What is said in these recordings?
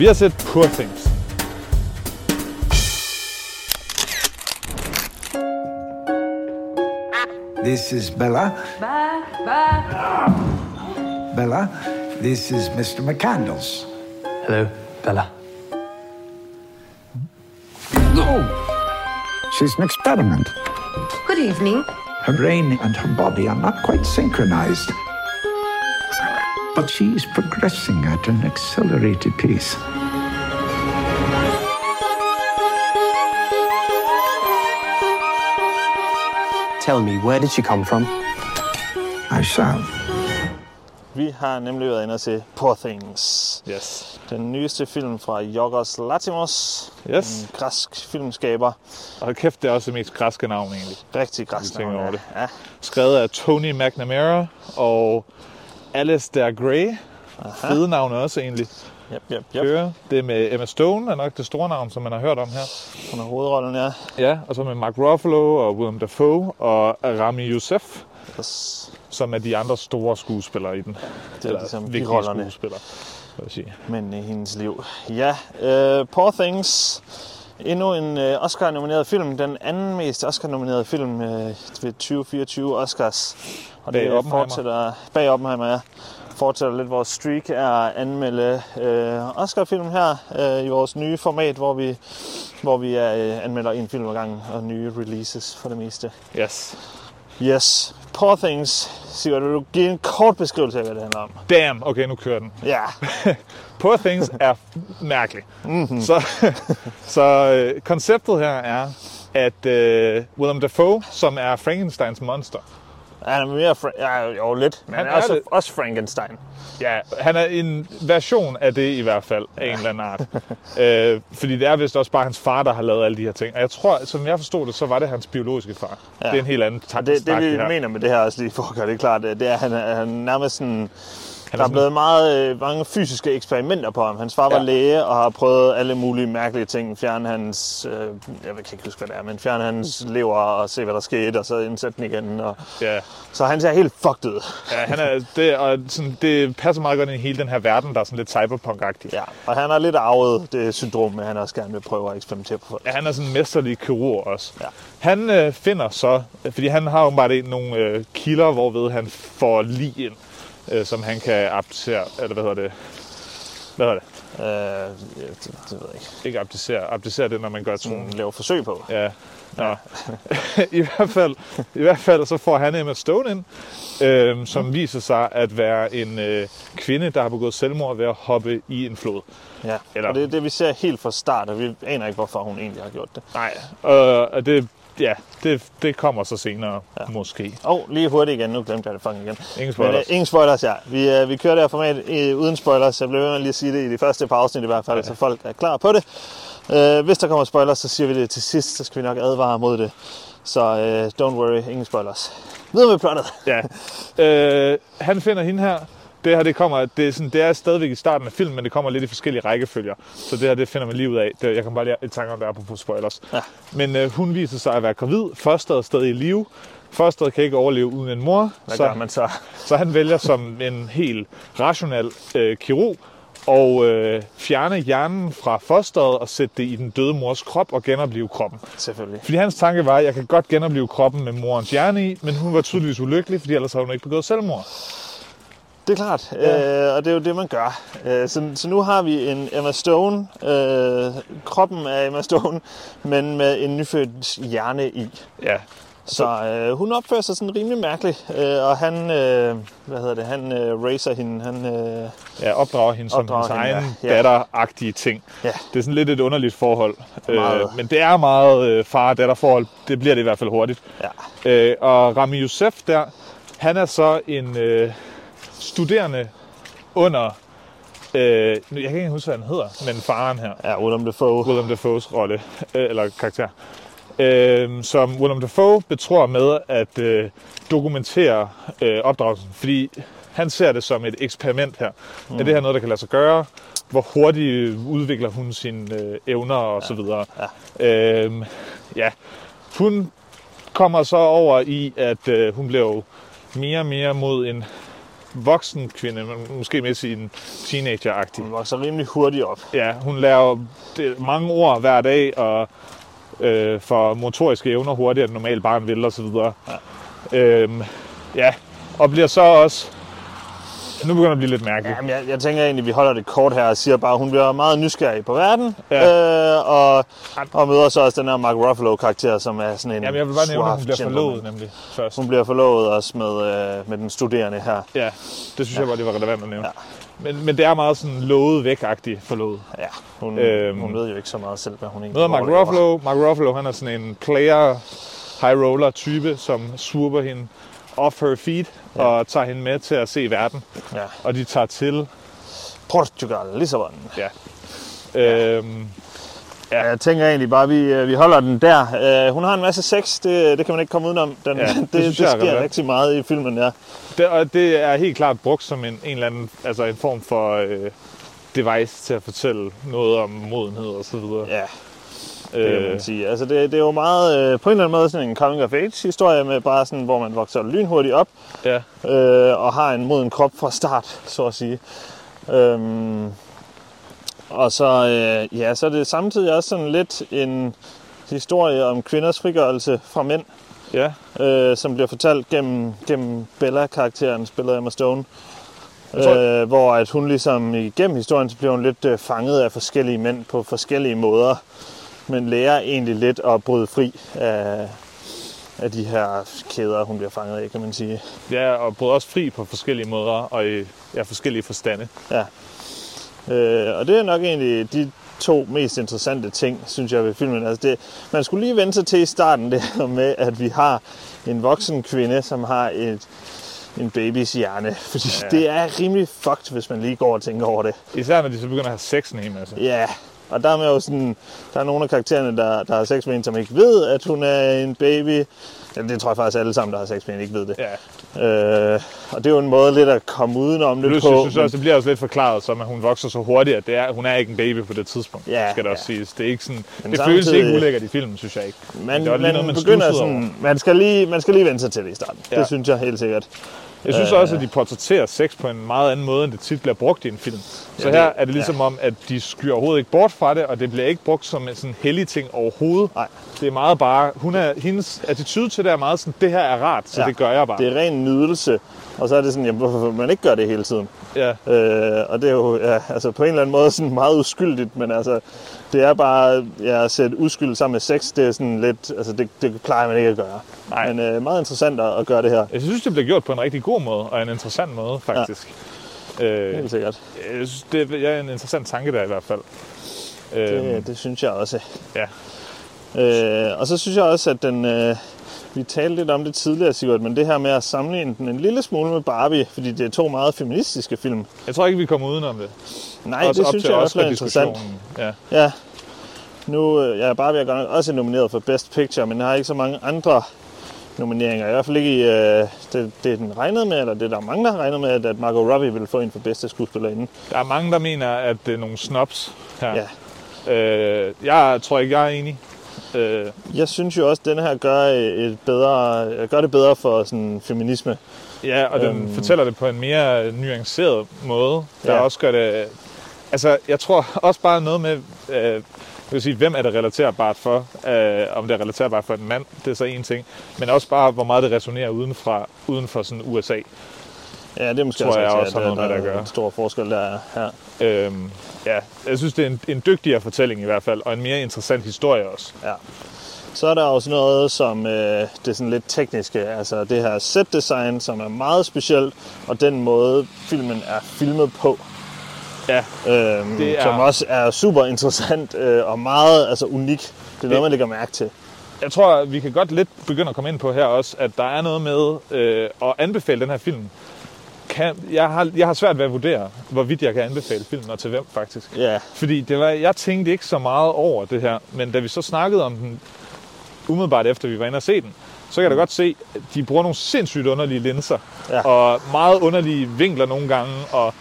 Vi har set Poor Things. This is Bella. Ba, ba. Bella, this is Mr. McCandles. Hello, Bella. No. She's an experiment. Good evening. Her brain and her body are not quite synchronized. But she is progressing at an accelerated pace. Tell me, where did she come from? I shall. Vi har nemlig været inde og se Poor Things. Yes. Den nyeste film fra Yorgos Latimos. Yes. En græsk filmskaber. Og kæft, det er også det mest græske navn egentlig. Rigtig græsk navn, over ja. det. Ja. Skrevet af Tony McNamara og Alistair Gray. Fede navn også egentlig. Yep, yep, yep. Kører. Det er med Emma Stone, er nok det store navn, som man har hørt om her. Hun er hovedrollen, ja. Ja, og så med Mark Ruffalo og Willem Dafoe og Rami Youssef, Yes. som er de andre store skuespillere i den. Det er ligesom vigtige birollerne. skuespillere, vil jeg sige. Men i hendes liv. Ja, uh, Poor Things. Endnu en uh, Oscar-nomineret film. Den anden mest Oscar-nominerede film uh, ved 2024 Oscars. Og Bag det Oppenheimer. fortsætter bag Oppenheimer, ja. Fortsætter lidt vores streak af at anmelde uh, Oscar-film her uh, i vores nye format, hvor vi, hvor vi uh, anmelder en film ad gangen og nye releases for det meste. Yes. Yes, Poor Things. Sigurd, vil du give en kort beskrivelse af, hvad det handler om? Damn, okay, nu kører den. Ja, Poor Things er mærkelig. Mhm. Mm-hmm. Så, så øh, konceptet her er, at øh, Willem Dafoe, som er Frankensteins monster, Han er mere... Fra- ja, jo, lidt. Men han, Han er, er også, det. også Frankenstein. ja, han er en version af det i hvert fald, af en eller anden art. øh, fordi det er vist også bare hans far, der har lavet alle de her ting. Og jeg tror, som jeg forstod det, så var det hans biologiske far. Ja. Det er en helt anden tak, Og det, det snak, vi her. mener med det her også lige for at gøre det klart, det er, at han, han nærmest sådan... Han Der er blevet meget, øh, mange fysiske eksperimenter på ham. Hans far var Ja. læge og har prøvet alle mulige mærkelige ting. Fjerne hans, øh, jeg kan ikke huske, hvad det er, men fjerne hans lever og se, hvad der skete, og så indsætte den igen. Og, Ja, så han ser helt fucked ud. ja han er, det, og sådan, det passer meget godt ind i hele den her verden, der er sådan lidt cyberpunk-agtig. Ja, og han har lidt arvet det syndrom, at han også gerne vil prøve at eksperimentere på folk. Ja, han er sådan en mesterlig kirurg også. Ja. Han øh, finder så, fordi han har jo bare nogle øh, kilder, hvorved han får lige ind, øh, som han kan abdicere, eller hvad hedder det? Hvad hedder det? Øh, ja, det, det ved jeg ikke. Ikke abdicere, abdicere det, når man gør tronen. laver forsøg på. Ja. Nå. I, hvert fald, I hvert fald så får han Emma Stone ind, øh, som viser sig at være en øh, kvinde, der har begået selvmord ved at hoppe i en flod. Ja, Eller- og det er det, vi ser helt fra start, og vi aner ikke, hvorfor hun egentlig har gjort det. Nej, øh, og det, ja, det, det kommer så senere, ja. måske. Og oh, lige hurtigt igen, nu glemte jeg det fucking igen. Ingen spoilers. Men, uh, ingen spoilers, ja. Vi, uh, vi kører det her format uh, uden spoilers. Jeg blev ved med lige at sige det i de første par afsnit i hvert fald, ja. så folk er klar på det. Uh, hvis der kommer spoilers, så siger vi det til sidst, så skal vi nok advare mod det. Så uh, don't worry, ingen spoilers. Videre med plottet. Ja. Øh, han finder hende her. Det her, det kommer, det er, sådan, det er stadigvæk i starten af filmen, men det kommer lidt i forskellige rækkefølger. Så det her, det finder man lige ud af. Det, jeg kan bare lige et tanke om det er på spoilers. Ja. Men øh, hun viser sig at være gravid. Fosteret er stadig i live. Fosteret kan ikke overleve uden en mor. Hvad så, man så? så han vælger som en helt rationel øh, kirurg og øh, fjerne hjernen fra fosteret og sætte det i den døde mors krop og genopleve kroppen. Selvfølgelig. Fordi hans tanke var, at jeg kan godt genopleve kroppen med morens hjerne i, men hun var tydeligvis ulykkelig, fordi ellers havde hun ikke begået selvmord. Det er klart, ja. øh, og det er jo det, man gør. Øh, så, så nu har vi en Emma Stone, øh, kroppen af Emma Stone, men med en nyfødt hjerne i. Ja, Så øh, hun opfører sig sådan rimelig mærkeligt, øh, og han, øh, hvad hedder det, han øh, racer hende, han, øh, ja opdrager hende som Opdrager hendes hende, egen ja. Datter-agtige ting. ja, Det er sådan lidt et underligt forhold. Øh, men det er meget øh, far-datter-forhold. Det bliver det i hvert fald hurtigt. ja, Øh, og Rami Youssef der, han er så en øh, studerende under... Øh, jeg kan ikke huske, hvad han hedder, men faren her. ja, Willem Dafoe. Willem Dafoes rolle, øh, eller karakter. Øh, som Willem Dafoe betror med at øh, dokumentere øh, opdragelsen, fordi han ser det som et eksperiment her. Mm. Er det her noget, der kan lade sig gøre? Hvor hurtigt udvikler hun sine øh, evner og så videre? Ja. Øh, ja. Hun kommer så over i, at øh, hun bliver jo mere og mere mod en voksen kvinde, men måske med sin teenager-agtig. Hun vokser rimelig hurtigt op. Ja, hun lærer det, mange ord hver dag, og øh, får motoriske evner hurtigere, end normalt barn vil, og så videre. Ja. Øhm, ja, og bliver så også... Nu begynder det at blive lidt mærkeligt. Jamen, jeg, jeg tænker egentlig, at vi holder det kort her og siger bare, at hun bliver meget nysgerrig på verden. Ja. Øh, og, og møder så også den her Mark Ruffalo-karakter, som er sådan en Jamen, jeg vil bare nævne, at hun bliver forlovet nemlig først. Hun bliver forlovet også med, øh, med den studerende her. Ja, det synes jeg bare, det var relevant at nævne. Ja. Men, men det er meget sådan lovet væk-agtigt forlovet. Ja, hun, Øhm. hun ved jo ikke så meget selv, hvad hun egentlig Møder Mark. Ruffalo. Mark Ruffalo, han er sådan en player, high roller type, som swooper hende off her feet ja. og tager hende med til at se verden. Ja. Og de tager til, Portugal, Lissabon. ja, øhm, Ja. Jeg tænker egentlig bare, at vi, øh, vi holder den der. Uh, hun har en masse sex, det, det kan man ikke komme udenom. Den, Ja, det det, det, det er sker rigtig meget i filmen, ja. det, og det er helt klart brugt som en, en eller anden, altså en form for øh, device til at fortælle noget om modenhed og så videre. Ja, det Øh, man sige. Altså det, det er jo meget, øh, på en eller anden måde sådan en coming of age historie med bare sådan, hvor man vokser lynhurtigt op ja. øh, og har en moden krop fra start, så at sige. Øhm, og så, øh, ja, så er det samtidig også sådan lidt en historie om kvinders frigørelse fra mænd, Ja, øh, som bliver fortalt gennem, gennem Bella-karakteren, spillet af Emma Stone. Øh, hvor at hun ligesom igennem historien, så bliver hun lidt øh, fanget af forskellige mænd på forskellige måder, men lærer egentlig lidt at bryde fri af, af de her kæder, hun bliver fanget af, kan man sige. ja, og bryder også fri på forskellige måder og i ja, forskellige forstande. Ja. Øh, og det er nok egentlig de to mest interessante ting, synes jeg, ved filmen. Altså det, man skulle lige vente sig til i starten, det her med, at vi har en voksen kvinde, som har et, en babys hjerne. Fordi Ja. det er rimelig fucked, hvis man lige går og tænker over det. Især når de så begynder at have sex en hel masse. Ja, og der er, jo sådan, der er nogle af karaktererne, der, der har sex med en, som ikke ved, at hun er en baby. Ja, det tror jeg faktisk alle sammen, der har sex med en, ikke ved det. Ja. Øh, og det er jo en måde lidt at komme udenom det på. jeg synes også, det bliver også lidt forklaret som, at hun vokser så hurtigt, at det er, hun er ikke en baby på det tidspunkt, Ja, skal det også ja. siges. Det, er ikke sådan, Men det føles samtidig- ikke ulækkert i filmen, synes jeg ikke. Man, det lige man, noget, man begynder sådan, man skal, lige, man skal lige vende sig til det i starten. Ja. Det synes jeg helt sikkert. Jeg synes Øh. også, at de portrætterer sex på en meget anden måde, end det tit bliver brugt i en film. Så Ja, her er det ligesom om, at de skyer overhovedet ikke bort fra det, og det bliver ikke brugt som en sådan hellig ting overhovedet. Nej. Det er meget bare, hun er, hendes attitude til det er meget sådan, det her er rart, så Ja. det gør jeg bare. Det er ren nydelse. Og så er det sådan, jamen, hvorfor man ikke gøre det hele tiden? Ja. Øh, og det er jo ja, altså på en eller anden måde sådan meget uskyldigt, men altså, det er bare ja, at sætte uskyld sammen med sex, det er sådan lidt, altså det, det plejer man ikke at gøre. Nej. Men øh, meget interessant at, gøre det her, Jeg synes, det bliver gjort på en rigtig god måde, og en interessant måde, faktisk. Ja. Øh, helt sikkert. jeg synes, det er en interessant tanke der i hvert fald. Øh, Det, det synes jeg også. ja. Øh, og så synes jeg også, at den, øh, vi talte lidt om det tidligere, Sigurd, men det her med at sammenligne den en lille smule med Barbie, fordi det er to meget feministiske film. Jeg tror ikke, vi kommer udenom det. Nej, det synes jeg også er interessant. Ja. Ja, nu øh, ja, Barbie er godt nok også nomineret for Best Picture, men den har ikke så mange andre nomineringer. I hvert fald ikke i øh, det, det, den regnede med, eller det der er mange, der har regnet med, at, at Margot Robbie ville få en for bedste skuespillerinde. Der er mange, der mener, at det er nogle snobs her. Ja. Øh, jeg tror ikke, jeg er enig. Øh, Jeg synes jo også, at den her gør, et bedre, gør det bedre for sådan, feminisme. ja, og den Øhm. fortæller det på en mere nuanceret måde, der Ja. også gør det... Altså, jeg tror også bare noget med... Øh, jeg vil sige, hvem er det relaterbart for? Øh, om det er relaterbart for en mand, det er så en ting. Men også bare, hvor meget det resonerer uden, fra, uden for sådan USA. Ja, det er måske Tror jeg rigtigt, også har noget med der det at gøre. en stor forskel, der er her. Øhm, ja, jeg synes, det er en, en dygtigere fortælling i hvert fald, og en mere interessant historie også. Ja. Så er der også noget som øh, det sådan lidt tekniske, altså det her set design, som er meget specielt, og den måde filmen er filmet på, Ja, øhm, Det er- som også er super interessant øh, og meget altså, unik. Det er noget, man lægger mærke til. jeg tror, vi kan godt lidt begynde at komme ind på her også, at der er noget med øh, at anbefale den her film. Kan, jeg, har, jeg har svært ved at vurdere, hvorvidt jeg kan anbefale filmen, og til hvem faktisk. Ja, Fordi det var, jeg tænkte ikke så meget over det her, men da vi så snakkede om den, umiddelbart efter vi var inde og se den, så kan jeg da godt se, at de bruger nogle sindssygt underlige linser, Ja. og meget underlige vinkler nogle gange, og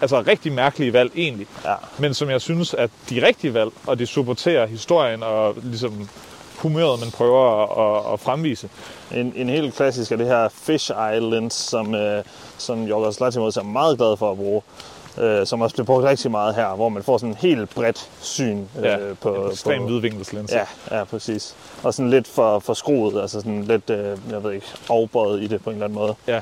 altså rigtig mærkelige valg egentlig. ja. Men som jeg synes, at de rigtige valg, og det supporterer historien og ligesom humøret, man prøver at, at, fremvise. En, en helt klassisk er det her Fish Island, som, øh, som Jorgos Lanthimos er meget glad for at bruge. Øh, som også bliver brugt rigtig meget her, hvor man får sådan en helt bredt syn øh, Ja, på... en ekstrem på, hvidvinkelslinse. Ja, ja, præcis. Og sådan lidt for, for skruet, altså sådan lidt, øh, jeg ved ikke, afbøjet i det på en eller anden måde. ja.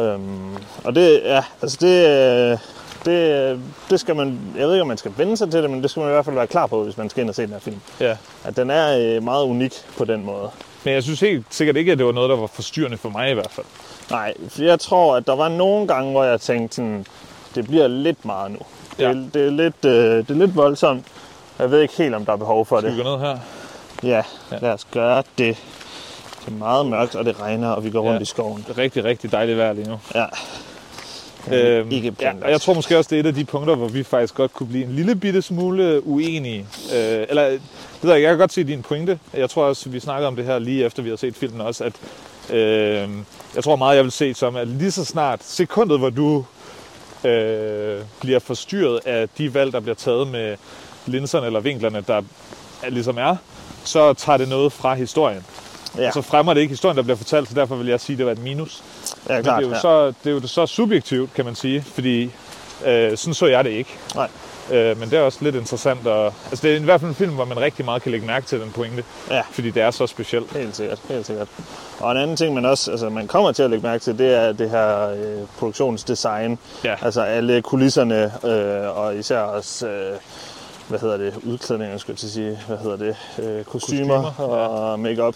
Øhm, og det, ja, altså det, øh, det, det skal man, jeg ved ikke, om man skal vende sig til det, men det skal man i hvert fald være klar på, hvis man skal ind og se den her film. ja. At den er øh, meget unik på den måde. Men jeg synes helt sikkert ikke, at det var noget, der var forstyrrende for mig i hvert fald. Nej, for jeg tror, at der var nogle gange, hvor jeg tænkte sådan, det bliver lidt meget nu. Det, Ja. det, er, lidt, øh, det er lidt voldsomt. Jeg ved ikke helt, om der er behov for Skal vi det. gå ned her? Ja, lad os gøre det. Det er meget mørkt, og det regner, og vi går rundt Ja. i skoven. Det er rigtig, rigtig dejligt vejr lige nu. Ja. Øhm, ikke ja, og jeg tror måske også, det er et af de punkter, hvor vi faktisk godt kunne blive en lille bitte smule uenige. Øh, eller, det ved jeg, jeg kan godt se din pointe. Jeg tror også, vi snakkede om det her lige efter, vi har set filmen også, at øh, jeg tror meget, jeg vil se som, at lige så snart sekundet, hvor du øh, bliver forstyrret af de valg, der bliver taget med linserne eller vinklerne, der er, ligesom er, så tager det noget fra historien. Ja, Ja. Så fremmer det ikke historien, der bliver fortalt, så derfor vil jeg sige, at det var et minus. ja Men klart. det, er jo ja. så, det er jo så subjektivt, kan man sige, fordi øh, sådan så jeg det ikke. Nej. Øh, men det er også lidt interessant. Og, altså det er i hvert fald en film, hvor man rigtig meget kan lægge mærke til den pointe, Ja. fordi det er så specielt. Helt sikkert, helt sikkert. Og en anden ting, man også altså, man kommer til at lægge mærke til, det er det her øh, produktionsdesign. Ja. Altså alle kulisserne, øh, og især også, øh, hvad hedder det, udklædninger, skulle jeg til at sige, hvad hedder det, øh, kostymer, Kostymer, og makeup.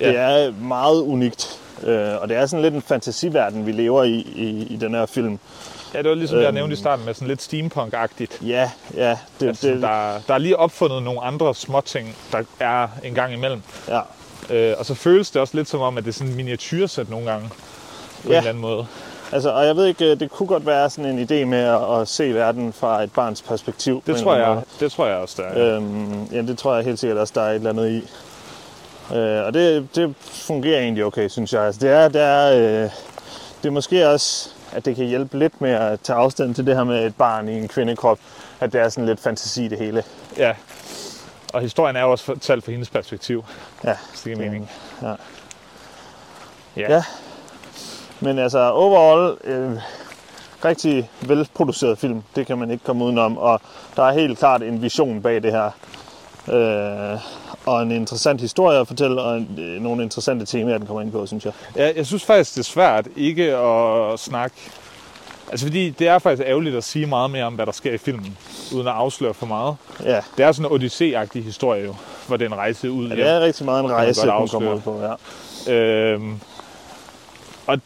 Ja. Det er meget unikt. Øh, og det er sådan lidt en fantasiverden, vi lever i i, i den her film. Ja, det var ligesom jeg Øhm. nævnte i starten med sådan lidt steampunk-agtigt. Ja, ja. Det, Altså, det, der, der er lige opfundet nogle andre småting, der er en gang imellem. ja. Øh, og så føles det også lidt som om, at det er sådan en miniatyrsæt nogle gange. På Ja. en eller anden måde. Altså, og jeg ved ikke, øh, det kunne godt være sådan en idé med at, at se verden fra et barns perspektiv. Det tror, jeg, måde. det tror jeg også, der er. Øhm, ja, det tror jeg helt sikkert også, der er et eller andet i. Øh, og det, det fungerer egentlig okay, synes jeg. Altså, det, er, det, er, øh, det er måske også, at det kan hjælpe lidt med at tage afstand til det her med et barn i en kvindekrop. At det er sådan lidt fantasi det hele. Ja. Og historien er jo også fortalt fra hendes perspektiv, Ja, hvis det giver mening. ja. Ja. Ja. Men altså, overall, øh, rigtig velproduceret film. Det kan man ikke komme udenom. Og der er helt klart en vision bag det her. Øh, og en interessant historie at fortælle, og en, øh, nogle interessante temaer, den kommer ind på, synes jeg. Ja, jeg synes faktisk, det er svært ikke at snakke... Altså fordi det er faktisk ærgerligt at sige meget mere om, hvad der sker i filmen, uden at afsløre for meget. Ja, Det er sådan en odyssé-agtig historie jo, hvor det er en rejse ud ja det er rigtig meget en rejse, den kommer ud på. Ja. Øhm, og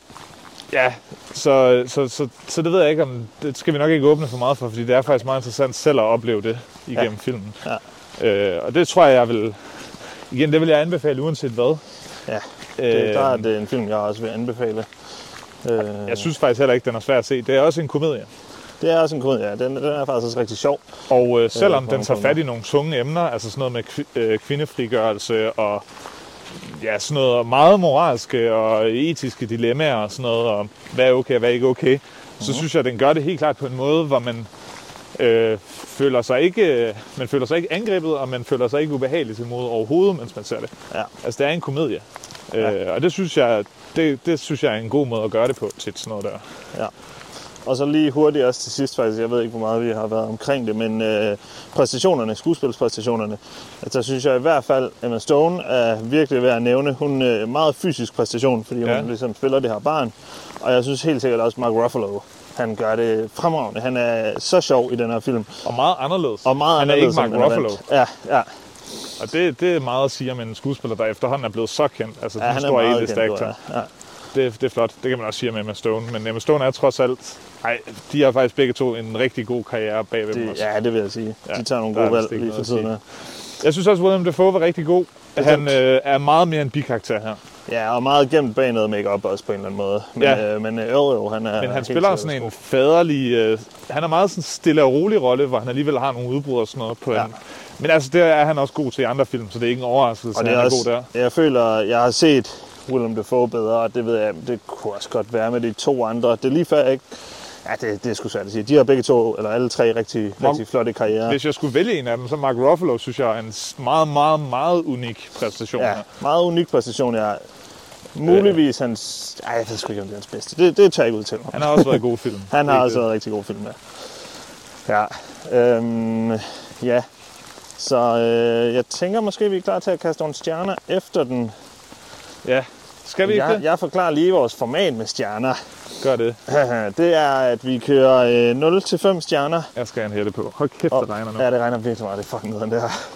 ja, så, så, så, så det ved jeg ikke om, det skal vi nok ikke åbne for meget for, fordi det er faktisk meget interessant selv at opleve det igennem ja. filmen. Ja. Øh, og det tror jeg, jeg vil, igen, det vil jeg anbefale uanset hvad. Ja, det, der er det en film, jeg også vil anbefale. Øh, Jeg synes faktisk heller ikke, den er svær at se. Det er også en komedie. det er også en komedie, ja. Den, den er faktisk også rigtig sjov. Og øh, selvom på den tager fat i nogle tunge emner, altså sådan noget med kvi- øh, kvindefrigørelse og ja, sådan noget meget moralske og etiske dilemmaer og sådan noget, og hvad er okay og hvad er ikke okay, så synes jeg, at den gør det helt klart på en måde, hvor man øh, føler sig ikke, man føler sig ikke angrebet, og man føler sig ikke ubehagelig til mod overhovedet, mens man ser det. Ja. Altså, det er en komedie. Øh, og det synes, jeg, det, det synes jeg er en god måde at gøre det på til sådan noget der. Ja. Og så lige hurtigt også til sidst faktisk, jeg ved ikke, hvor meget vi har været omkring det, men øh, præstationerne, skuespilspræstationerne, altså, der synes jeg i hvert fald, Emma Stone er virkelig værd at nævne. Hun er øh, meget fysisk præstation, fordi Ja. hun ligesom spiller det her barn. Og jeg synes helt sikkert også, Mark Ruffalo, han gør det fremragende. Han er så sjov i den her film. Og meget anderledes. Og meget Han er anderledes, ikke Mark Ruffalo. Ja, ja. Og det, det er meget at sige om en skuespiller, der efterhånden er blevet så kendt. Altså, ja han er meget kendt, actor. ja. ja. Det, det er flot. Det kan man også sige om Emma Stone. Men Emma Stone er trods alt... Ej, de har faktisk begge to en rigtig god karriere bagved dem Det, også. ja, det vil jeg sige. Ja, De tager nogle gode valg lige for tiden. her. Jeg synes også, William Dafoe var rigtig god. Han øh, er meget mere en bikarakter her. Ja, og meget gemt bag noget makeup også på en eller anden måde. Men, Ja. øh, men øh, jo, jo, han er Men han spiller sådan en faderlig... Øh, han er meget sådan stille og rolig rolle, hvor han alligevel har nogle udbrud og sådan noget på Ja. ja. en. Men altså, det er han også god til i andre film, så det er ikke en overraskelse, Og han er er god også, der. jeg føler, jeg har set Willem Dafoe bedre, og det ved jeg, det kunne også godt være med de to andre. Det er lige før, jeg ikke... Ja, det, det er sgu svært at sige. De har begge to, eller alle tre, rigtig, rigtig flotte karrierer. Hvis jeg skulle vælge en af dem, så Mark Ruffalo, synes jeg er en meget, meget, meget unik præstation. Ja, her. meget unik præstation. Jeg muligvis hans... Ej, jeg ved sgu ikke, om det er hans bedste. Det, det tager jeg ikke ud til. Han har også været i gode film. Han har også været rigtig god film, ja. Ja, øhm, ja. Så øh, jeg tænker måske, vi er klar til at kaste nogle stjerner efter den. Ja. Skal vi ikke Jeg, det? jeg forklarer lige vores format med stjerner. Gør det. det er, at vi kører øh, 0-5 stjerner. Jeg skal have en hætte på. Hold kæft, Og- det regner nu. Ja, det regner virkelig meget. Det er fucking det her.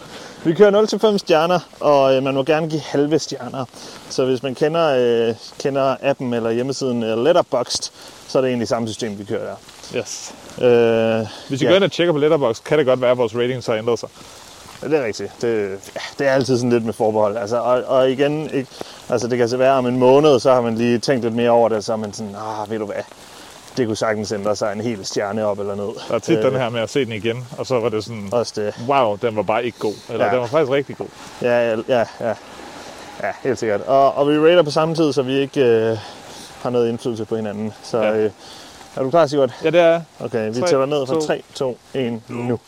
Vi kører 0-5 stjerner, og øh, man må gerne give halve stjerner. Så hvis man kender, øh, kender appen eller hjemmesiden øh, Letterboxd, så er det egentlig samme system, vi kører der. Yes. Øh, Hvis I Ja. går ind og tjekker på Letterboxd, kan det godt være, at vores ratings har ændret sig. Ja, det er rigtigt. Det, ja, det er altid sådan lidt med forbehold. Altså, og, og igen, ikke, altså det kan så være om en måned, så har man lige tænkt lidt mere over det, så er man sådan, ah, ved du hvad, det kunne sagtens ændre sig en hel stjerne op eller ned. Der er tit Øh, den her med at se den igen, og så var det sådan, Også det. wow, den var bare ikke god. Eller Ja. den var faktisk rigtig god. Ja, ja, ja, ja. Ja, helt sikkert. Og, og vi rater på samme tid, så vi ikke øh, har noget indflydelse på hinanden. Så Ja. øh, er du klar, Sigurd? Ja, det er Okay, vi Tre, tæller ned fra to, 3, 2, 1, nu.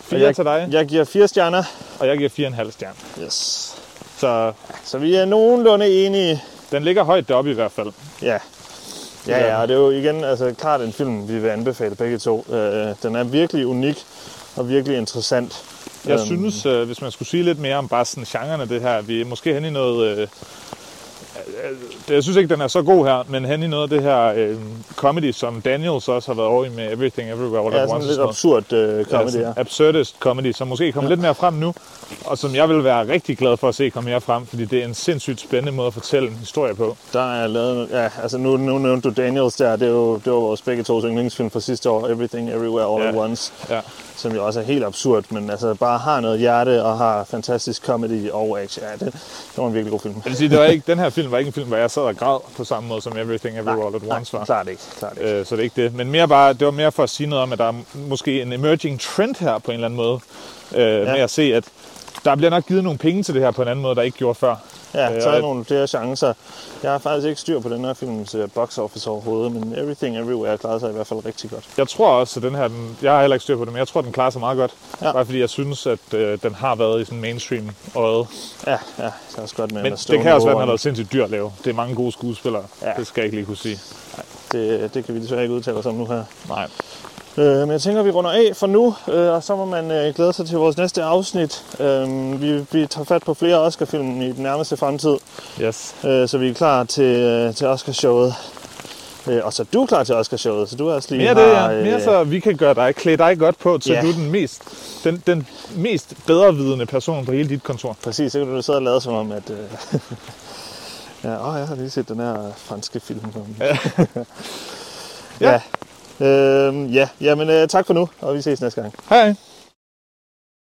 fire jeg, til dig, Jeg giver fire stjerner. og jeg giver fire og en halv stjerne. Yes. Så Så vi er nogenlunde enige. den ligger højt deroppe i hvert fald. Ja. Ja, ja, og det er jo igen altså, klart en film, vi vil anbefale begge to. Øh, den er virkelig unik og virkelig interessant. Jeg Øhm, synes, øh, hvis man skulle sige lidt mere om bare sådan genren af det her, vi er måske hen i noget... Øh, jeg synes ikke, den er så god her, men hen i noget af det her øh, comedy, som Daniels også har været over i med Everything Everywhere All Ja, at sådan Once. lidt og sådan noget. absurd øh, comedy, ja, ja. absurdist comedy, som måske kommer lidt mere frem nu, og som jeg vil være rigtig glad for at se komme mere frem, fordi det er en sindssygt spændende måde at fortælle en historie på. Der er lavet, ja, altså nu, nu nævnte du Daniels der, det, er jo, det var vores begge tos yndlingsfilm fra sidste år, Everything Everywhere All Ja. at Once, Ja. Som jo også er helt absurd, men altså bare har noget hjerte og har fantastisk comedy og action. Ja, det, det var en virkelig god film. Jeg vil sige, det var ikke, den her film var ikke en film, hvor jeg sad og græd på samme måde, som Everything Everywhere All at Once var. klart ikke. Klart ikke. Øh, så det er ikke det. Men mere bare, det var mere for at sige noget om, at der er måske en emerging trend her på en eller anden måde. Øh, ja. Med at se, at der bliver nok givet nogle penge til det her på en anden måde, der ikke gjorde før. Ja, øh, taget og- nogle flere chancer. Jeg har faktisk ikke styr på den her films øh, box office overhovedet, men Everything Everywhere klarede sig i hvert fald rigtig godt. Jeg tror også, at den her, den, jeg har heller ikke styr på det, men jeg tror, den klarer sig meget godt. Ja. Bare fordi jeg synes, at øh, den har været i sådan mainstream øjet. Ja, ja, det er også godt med Men det kan også være, at den har været sindssygt dyr at lave. Det er mange gode skuespillere. Ja. Det skal jeg ikke lige kunne sige. det, det kan vi desværre ikke udtale os om nu her. Nej. Øh, men jeg tænker, at vi runder af for nu, øh, og så må man øh, glæde sig til vores næste afsnit. Øh, vi, vi tager fat på flere Oscar-film i den nærmeste fremtid, Yes. øh, så vi er klar til, øh, til Oscarshowet. Øh, og så er du klar til Oscarshowet, så du er også lige Mere det, har, ja. Mere så vi kan gøre dig, klæde dig godt på, til Ja. du er den mest, den, den mest bedrevidende person på hele dit kontor. Præcis, så kan du sidde og lade som om, at... Øh, ja, åh, jeg har lige set den her franske film. Ja. ja. Øh, ja, jamen øh, tak for nu, og vi ses næste gang. Hej.